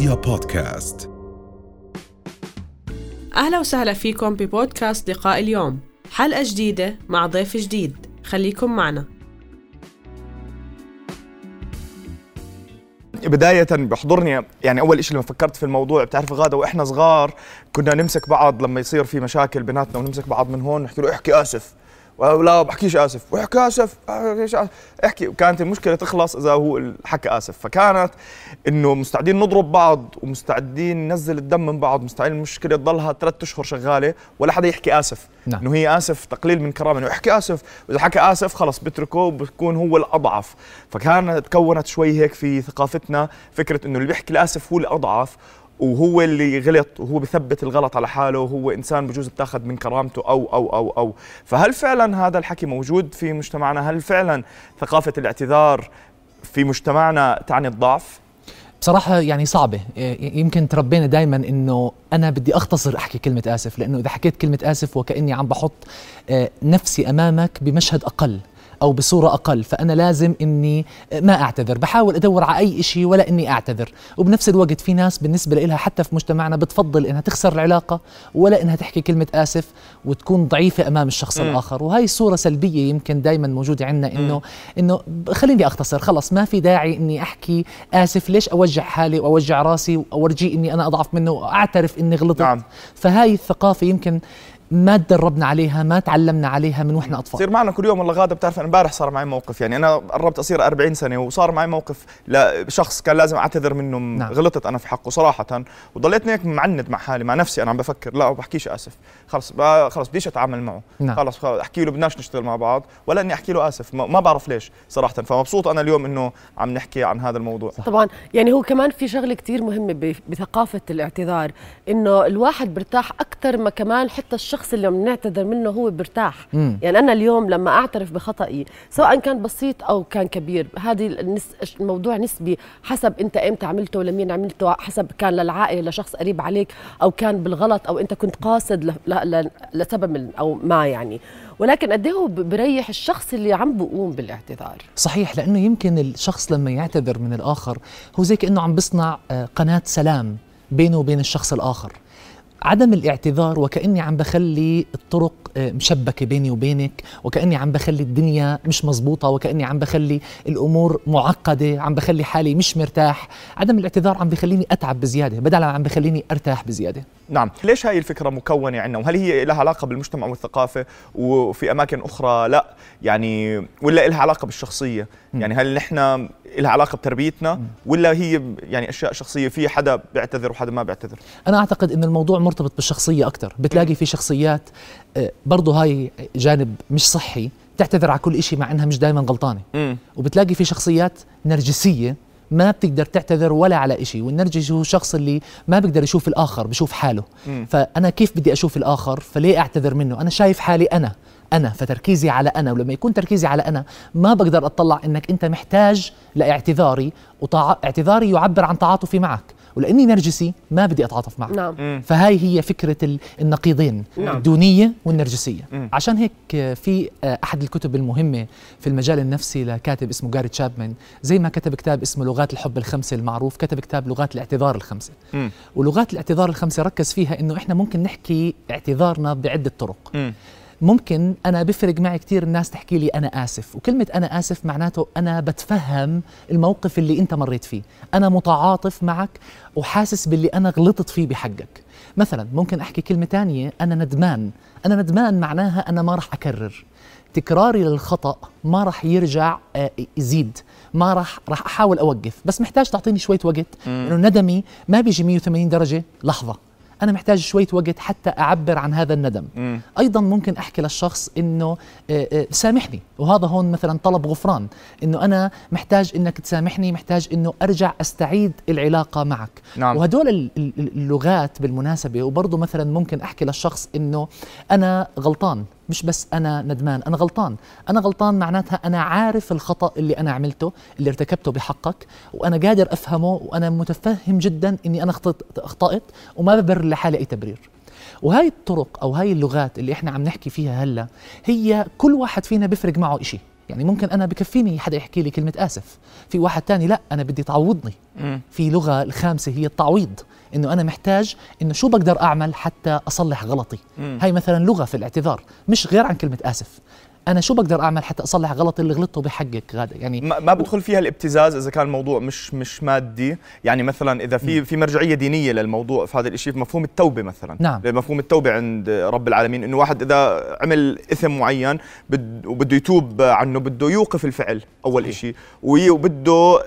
رؤيا بودكاست. أهلا وسهلا فيكم ببودكاست لقاء اليوم. حلقة جديدة مع ضيف جديد. خليكم معنا. بداية بحضرني يعني أول إشي لما فكرت في الموضوع بتعرف غادة وإحنا صغار كنا نمسك بعض لما يصير في مشاكل بيناتنا ونمسك بعض من هون نحكي له احكي آسف. لا بحكيش آسف. واحكي آسف احكي وكانت المشكلة تخلص إذا هو حكى آسف. فكانت إنه مستعدين نضرب بعض ومستعدين ننزل الدم من بعض. مستعدين المشكلة تضلها ثلاث أشهر شغالة ولا حدا يحكي آسف. نعم. إنه هي آسف تقليل من كرامة. إنه احكي آسف. وإذا حكى آسف خلص بتركه بكون هو الأضعف. فكانت تكونت شوي هيك في ثقافتنا فكرة إنه اللي بيحكي الاسف هو الأضعف. وهو اللي غلط وهو بثبت الغلط على حاله وهو إنسان بجوز بتاخذ من كرامته أو أو أو أو. فهل فعلا هذا الحكي موجود في مجتمعنا؟ هل فعلا ثقافة الاعتذار في مجتمعنا تعني الضعف؟ بصراحة يعني صعبة. يمكن تربينا دائما إنه أنا بدي أختصر أحكي كلمة آسف لأنه إذا حكيت كلمة آسف وكأني عم بحط آه، نفسي أمامك بمشهد أقل. أو بصورة أقل فأنا لازم إني ما أعتذر. بحاول أدور على أي شيء ولا إني أعتذر. وبنفس الوقت في ناس بالنسبة لها حتى في مجتمعنا بتفضل إنها تخسر العلاقة ولا إنها تحكي كلمة آسف وتكون ضعيفة أمام الشخص م. الآخر. وهي صوره سلبية يمكن دائما موجودة عندنا إنه إنه خليني أختصر. خلص ما في داعي إني أحكي آسف ليش أوجع حالي وأوجع راسي وأورجيه إني أنا أضعف منه وأعترف إني غلطت. نعم. فهاي الثقافة يمكن ما تدربنا عليها ما تعلمنا عليها من وإحنا أطفال. تصير معنا كل يوم والله غادة بتعرف أنا امبارح صار معي موقف. يعني أنا قربت أصير 40 سنة وصار معي موقف لشخص كان لازم أعتذر منه نعم. غلطت أنا في حقه صراحة. وضليتني هيك معند مع حالي مع نفسي أنا عم بفكر لا بحكيش آسف. خلص خلص بديش أتعامل معه. نعم. خلص, خلص أحكي له بدناش نشتغل مع بعض ولا إني أحكي له آسف. ما بعرف ليش صراحة. فمبسوط أنا اليوم إنه عم نحكي عن هذا الموضوع. صح. طبعا يعني هو كمان في شغلة كثير مهمة بثقافة الاعتذار. إنه الواحد برتاح أكثر ما كمان حتى الشخص اللي عم نعتذر اعتذر منه هو برتاح. مم. يعني أنا اليوم لما أعترف بخطئي سواء كان بسيط أو كان كبير هذه النس... الموضوع نسبي حسب أنت إمتى عملته لمين عملته حسب كان للعائلة لشخص قريب عليك أو كان بالغلط أو أنت كنت قاصد ل... ل... لسبب أو ما يعني. ولكن قد هو بريح الشخص اللي عم بقوم بالاعتذار؟ صحيح لأنه يمكن الشخص لما يعتذر من الآخر هو زي كأنه عم بيصنع آه، قناة سلام بينه وبين الشخص الآخر. عدم الاعتذار وكأني عم بخلي الطرق آه، مشبكة بيني وبينك وكأني عم بخلي الدنيا مش مزبوطة وكأني عم بخلي الأمور معقدة عم بخلي حالي مش مرتاح. عدم الاعتذار عم بخليني أتعب بزيادة بدل عم بخليني أرتاح بزيادة. نعم. ليش هاي الفكرة مكونة عندنا؟ وهل هي لها علاقة بالمجتمع والثقافة؟ وفي أماكن أخرى لا. يعني ولا لها علاقة بالشخصية؟ يعني هل نحن لها علاقة بتربيتنا؟ ولا هي يعني أشياء شخصية في حدا بيعتذر وحدا ما بيعتذر؟ أنا أعتقد إن الموضوع مرتبط بالشخصية أكثر بتلاقي في شخصيات آه، برضه هاي جانب مش صحي تعتذر على كل شيء مع إنها مش دائما غلطانة. وبتلاقي في شخصيات نرجسية ما بتقدر تعتذر ولا على شيء والنرجسي هو الشخص اللي ما بيقدر يشوف الآخر بشوف حاله. مم. فأنا كيف بدي أشوف الآخر؟ فليه أعتذر منه؟ أنا شايف حالي أنا أنا. فتركيزي على أنا. ولما يكون تركيزي على أنا ما بقدر أطلع إنك أنت محتاج لاعتذاري واعتذاري يعبر عن تعاطفي معك. ولأني نرجسي ما بدي أتعاطف معك نعم. فهاي هي فكرة النقيضين نعم. الدونية والنرجسية مم. عشان هيك في أحد الكتب المهمة في المجال النفسي لكاتب اسمه جاري تشابمان زي ما كتب كتاب اسمه لغات الحب الخمسة المعروف كتب كتاب لغات الاعتذار الخمسة مم. ولغات الاعتذار الخمسة ركز فيها إنه إحنا ممكن نحكي اعتذارنا بعدة طرق مم. ممكن أنا بفرق معي كثير الناس تحكي لي أنا آسف. وكلمة أنا آسف معناته أنا بتفهم الموقف اللي أنت مريت فيه. أنا متعاطف معك وحاسس باللي أنا غلطت فيه بحقك. مثلا ممكن أحكي كلمة ثانية أنا ندمان. أنا ندمان معناها أنا ما راح أكرر. تكراري للخطأ ما راح يرجع آه، يزيد. ما راح راح أحاول أوقف. بس محتاج تعطيني شوية وقت. انه ندمي ما بيجي 180 درجة. لحظة. أنا محتاج شوية وقت حتى أعبر عن هذا الندم. مم. أيضا ممكن أحكي للشخص إنه آه، آه، سامحني. وهذا هون مثلا طلب غفران. إنه أنا محتاج إنك تسامحني محتاج إنه أرجع أستعيد العلاقة معك. نعم. وهدول اللغات بالمناسبة وبرضه مثلا ممكن أحكي للشخص إنه أنا غلطان. مش بس أنا ندمان أنا غلطان. أنا غلطان معناتها أنا عارف الخطأ اللي أنا عملته اللي ارتكبته بحقك وأنا قادر أفهمه وأنا متفهم جدا إني أنا أخطأت وما ببرر لحالي أي تبرير. وهاي الطرق أو هاي اللغات اللي إحنا عم نحكي فيها هلأ هي كل واحد فينا بيفرق معه إشي. يعني ممكن أنا بكفيني حدا يحكي لي كلمة آسف. في واحد تاني لا أنا بدي تعوضني. في لغة الخامسة هي التعويض إنه أنا محتاج إنه شو بقدر أعمل حتى أصلح غلطي. هاي مثلا لغة في الاعتذار مش غير عن كلمة آسف. أنا شو بقدر أعمل حتى أصلح غلط اللي غلطته بحقك؟ غادة يعني ما ما بدخل فيها الابتزاز إذا كان الموضوع مش مش مادي. يعني مثلا إذا في في مرجعية دينية للموضوع في هذا الشيء في مفهوم التوبة مثلا. نعم. مفهوم التوبة عند رب العالمين إنه واحد إذا عمل إثم معين بد وبده يتوب عنه بده يوقف الفعل أول شيء وبده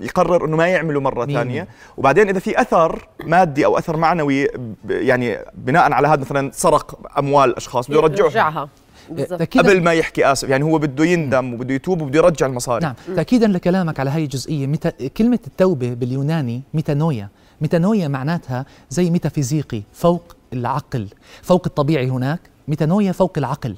يقرر إنه ما يعمله مرة ثانية. وبعدين إذا في أثر مادي أو أثر معنوي يعني بناء على هذا مثلا سرق أموال أشخاص بده يرجعها. قبل ما يحكي آسف يعني هو بده يندم وبده يتوب وبده يرجع المصاري. نعم. تأكيدا لكلامك على هاي الجزئية ميتا كلمة التوبة باليوناني ميتانويا. ميتانويا معناتها زي ميتافيزيقي فوق العقل. فوق الطبيعي هناك ميتانويا فوق العقل.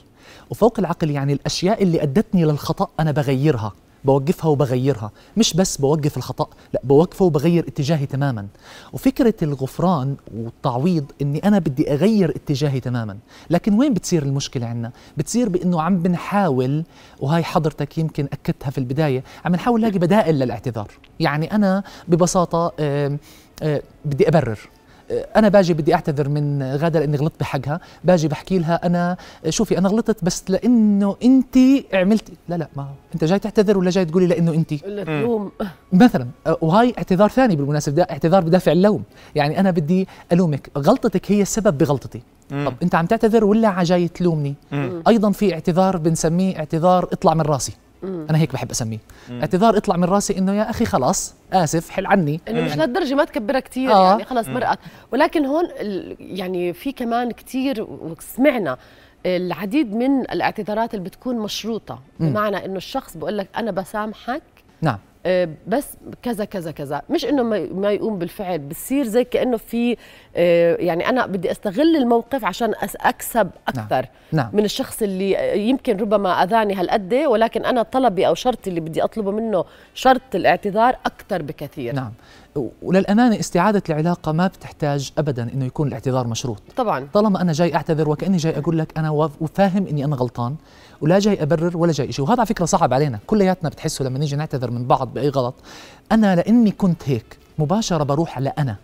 وفوق العقل يعني الأشياء اللي أدتني للخطأ أنا بغيرها. بوقفها وبغيرها. مش بس بوقف الخطأ لا بوقفه وبغير اتجاهي تماما. وفكرة الغفران والتعويض إني أنا بدي أغير اتجاهي تماما. لكن وين بتصير المشكلة عنا؟ بتصير بإنه عم بنحاول وهاي حضرتك يمكن أكدتها في البداية عم نحاول نلاقي بدائل للاعتذار. يعني أنا ببساطة بدي أبرر. أنا باجي بدي أعتذر من غادة لأني غلطت بحقها. باجي بحكي لها أنا شوفي أنا غلطت بس لأنه انت عملتي لا لا ما أنت جاي تعتذر ولا جاي تقولي لأنه انت؟ ولا تلوم. مثلا وهاي اعتذار ثاني بالمناسبة ده اعتذار بدافع اللوم. يعني أنا بدي ألومك. غلطتك هي السبب بغلطتي. طب أنت عم تعتذر ولا جاي تلومني؟ أيضا في اعتذار بنسميه اعتذار اطلع من راسي. أنا هيك بحب أسميه. اعتذار اطلع من راسي إنه يا أخي خلاص آسف حل عني. إنه مش لهالدرجة ما تكبرها كثير آه. يعني خلص مرقت. ولكن هون ال- يعني في كمان كثير وسمعنا العديد من الاعتذارات اللي بتكون مشروطة بمعنى إنه الشخص بقول لك أنا بسامحك نعم. بس كذا كذا كذا. مش إنه ما- يقوم بالفعل بصير زي كأنه في آه، يعني أنا بدي أستغل الموقف عشان أكسب أكثر نعم. من الشخص اللي آه، يمكن ربما أذاني هالقد ولكن أنا طلبي أو شرطي اللي بدي أطلبه منه شرط الاعتذار أكثر بكثير. نعم. وللأمانة استعادة العلاقة ما بتحتاج ابدا إنه يكون الاعتذار مشروط. طبعا. طالما أنا جاي أعتذر وكأني جاي أقول لك أنا وف- وفاهم إني أنا غلطان ولا جاي أبرر ولا جاي شيء وهذا على فكرة صعب علينا. كلياتنا بتحسوا لما نيجي نعتذر من بعض بأي غلط. أنا لأني كنت هيك مباشرة بروح على أنا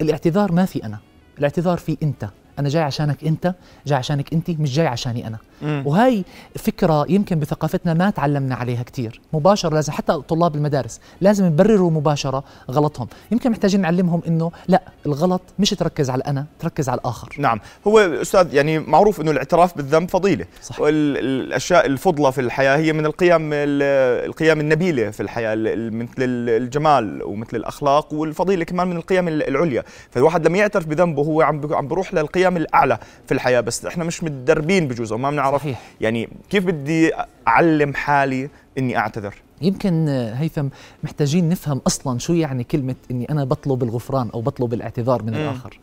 الاعتذار ما في أنا. الاعتذار في أنت. أنا جاي عشانك أنت جاي عشانك أنت مش جاي عشاني أنا. وهي فكرة يمكن بثقافتنا ما تعلمنا عليها كثير مباشرة لازم حتى طلاب المدارس لازم يبرروا مباشرة غلطهم. يمكن محتاجين نعلمهم إنه لا الغلط مش تركز على أنا تركز على الآخر. نعم. هو أستاذ يعني معروف إنه الاعتراف بالذنب فضيلة. صح. والاشياء الفضلة في الحياة هي من القيم ال- القيم النبيلة في الحياة ال- ال- مثل الجمال ومثل الأخلاق والفضيلة كمان من القيم ال- العليا. فالواحد لما يعترف بذنبه هو عم بي- عم للقيم الأعلى في الحياة بس إحنا مش متدربين بجوز وما بنعرف. صحيح. يعني كيف بدي أعلم حالي إني أعتذر؟ يمكن آه، هيثم محتاجين نفهم أصلا شو يعني كلمة إني أنا بطلب الغفران أو بطلب الاعتذار من الآخر.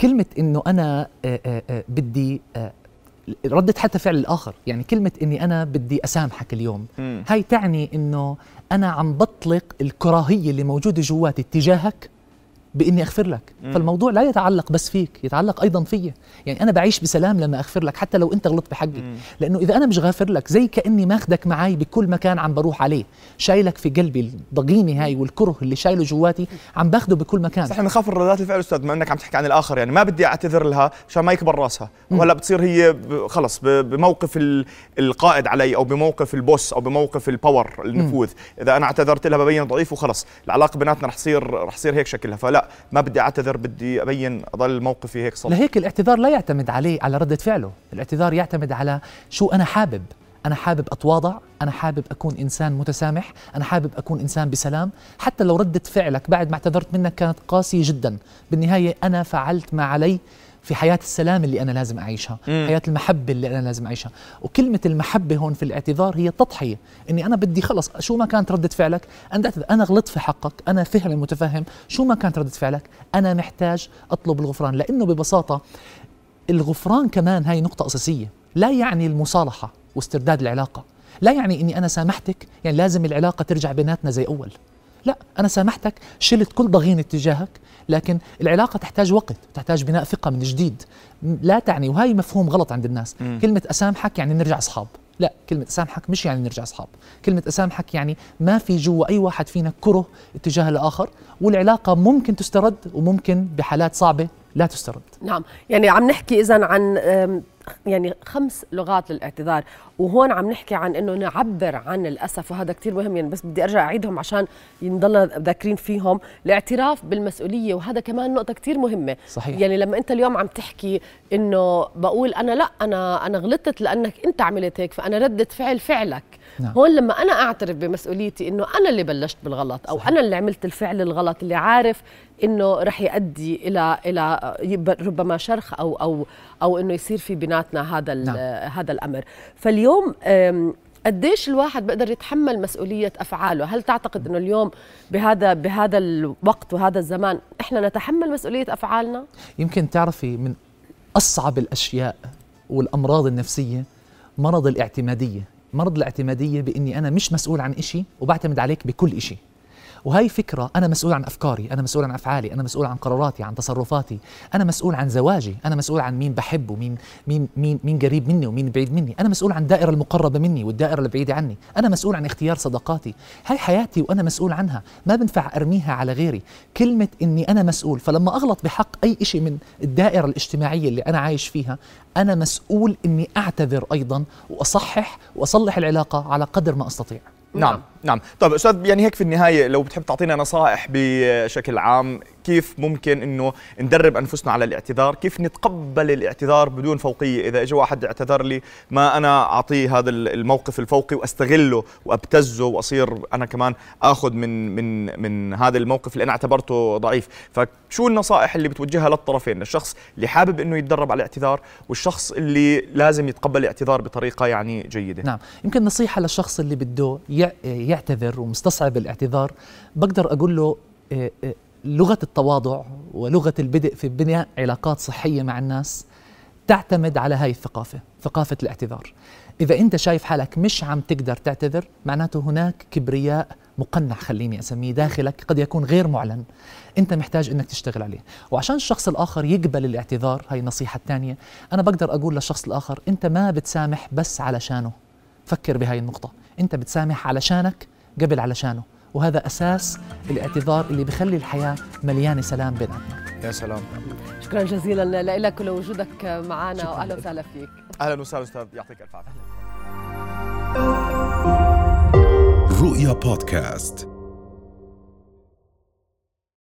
كلمة إنه أنا آه، آه، بدي ردة حتى فعل الآخر. يعني كلمة إني أنا بدي أسامحك اليوم. هاي تعني إنه أنا عم بطلق الكراهية اللي موجودة جواتي تجاهك بإني أغفر لك. فالموضوع لا يتعلق بس فيك يتعلق أيضا فيا. يعني أنا بعيش بسلام لما أغفر لك حتى لو أنت غلطت بحقي. لأنه إذا أنا مش غافر لك زي كأني ماخدك معي بكل مكان عم بروح عليه. شايلك في قلبي الضغينة هاي والكره اللي شايله جواتي عم باخده بكل مكان. صح نخاف من ردات الفعل أستاذ ما إنك عم تحكي عن الآخر. يعني ما بدي أعتذر لها عشان ما يكبر راسها. وهلأ بتصير هي خلص بموقف ال- القائد علي أو بموقف البوس أو بموقف الباور النفوذ. إذا أنا اعتذرت لها ببين ضعيف وخلص العلاقة بيناتنا رح تصير رح تصير هيك شكلها. فلا ما بدي أعتذر بدي أبين أضل موقفي هيك صلب لهيك الاعتذار لا يعتمد عليه على ردة فعله. الاعتذار يعتمد على شو أنا حابب. أنا حابب أتواضع أنا حابب أكون إنسان متسامح أنا حابب أكون إنسان بسلام. حتى لو ردة فعلك بعد ما اعتذرت منك كانت قاسية جدا. بالنهاية أنا فعلت ما علي. في حياة السلام اللي أنا لازم أعيشها حياة المحبة اللي أنا لازم أعيشها. وكلمة المحبة هون في الاعتذار هي التضحية إني أنا بدي خلص شو ما كانت ردة فعلك؟ أنا أعتذر أنا غلطت في حقك أنا فهمي متفهم. شو ما كانت ردة فعلك؟ أنا محتاج أطلب الغفران. لأنه ببساطة الغفران كمان هاي نقطة أساسية. لا يعني المصالحة واسترداد العلاقة. لا يعني أني أنا سامحتك يعني لازم العلاقة ترجع بيناتنا زي أول. لا أنا سامحتك شلت كل ضغينة تجاهك لكن العلاقة تحتاج وقت تحتاج بناء ثقة من جديد. م- لا تعني وهي مفهوم غلط عند الناس. كلمة أسامحك يعني نرجع أصحاب. لا كلمة أسامحك مش يعني نرجع أصحاب. كلمة أسامحك يعني ما في جوا أي واحد فينا كره اتجاه الآخر والعلاقة ممكن تسترد وممكن بحالات صعبة لا تسترد. نعم. يعني عم نحكي اذا عن يعني خمس لغات للاعتذار وهون عم نحكي عن إنه نعبر عن الأسف وهذا كثير مهم يعني بس بدي أرجع أعيدهم عشان نضلنا ذاكرين فيهم الاعتراف بالمسؤولية وهذا كمان نقطة كثير مهمة صحيح. يعني لما أنت اليوم عم تحكي إنه بقول أنا لأ أنا أنا غلطت لأنك أنت عملت هيك فأنا ردت فعل فعلك نعم. هون لما أنا أعترف بمسؤوليتي إنه أنا اللي بلشت بالغلط أو صحيح. أنا اللي عملت الفعل الغلط اللي عارف إنه رح يؤدي إلى إلى ربما شرخ أو أو أو إنه يصير في بيناتنا هذا نعم. هذا الأمر فاليوم قديش الواحد بيقدر يتحمل مسؤولية أفعاله هل تعتقد أنه اليوم بهذا بهذا الوقت وهذا الزمان إحنا نتحمل مسؤولية أفعالنا؟ يمكن تعرفي من أصعب الأشياء والأمراض النفسية مرض الاعتمادية مرض الاعتمادية بإني أنا مش مسؤول عن إشي وبعتمد عليك بكل إشي وهي فكرة أنا مسؤول عن أفكاري أنا مسؤول عن أفعالي أنا مسؤول عن قراراتي عن تصرفاتي أنا مسؤول عن زواجي أنا مسؤول عن مين بحب ومين مين مين مين قريب مني ومين بعيد مني أنا مسؤول عن الدائرة المقربة مني والدائرة البعيدة عني أنا مسؤول عن اختيار صداقاتي. هاي حياتي وأنا مسؤول عنها ما بنفع أرميها على غيري. كلمة إني أنا مسؤول فلما أغلط بحق أي شيء من الدائرة الاجتماعية اللي أنا عايش فيها أنا مسؤول إني أعتذر أيضا وأصحح وأصلح العلاقة على قدر ما أستطيع. نعم. نعم. طيب أستاذ يعني هيك في النهاية لو بتحب تعطينا نصائح بشكل عام كيف ممكن إنه ندرب أنفسنا على الاعتذار؟ كيف نتقبل الاعتذار بدون فوقية؟ إذا اجى واحد اعتذر لي ما أنا أعطيه هذا الموقف الفوقي وأستغله وأبتزه وأصير أنا كمان آخذ من من من هذا الموقف اللي أنا اعتبرته ضعيف. فشو النصائح اللي بتوجهها للطرفين؟ الشخص اللي حابب إنه يتدرب على الاعتذار والشخص اللي لازم يتقبل الاعتذار بطريقة يعني جيدة. نعم. يمكن نصيحة للشخص اللي بده يعتذر ومستصعب الاعتذار بقدر أقول له آه، آه، لغة التواضع ولغة البدء في بناء علاقات صحية مع الناس تعتمد على هاي الثقافة ثقافة الاعتذار. إذا أنت شايف حالك مش عم تقدر تعتذر معناته هناك كبرياء مقنع خليني أسميه داخلك قد يكون غير معلن. أنت محتاج إنك تشتغل عليه. وعشان الشخص الآخر يقبل الاعتذار هاي النصيحة الثانية أنا بقدر أقول للشخص الآخر أنت ما بتسامح بس علشانه. فكر بهاي النقطة. أنت بتسامح علشانك قبل علشانه. وهذا أساس الاعتذار اللي بخلي الحياة مليانة سلام بيناتنا يا سلام. شكرا جزيلا لك ولوجودك معنا واهلا وسهلا فيك. أهلا وسهلا أستاذ يعطيك ألف عافية. رؤيا بودكاست.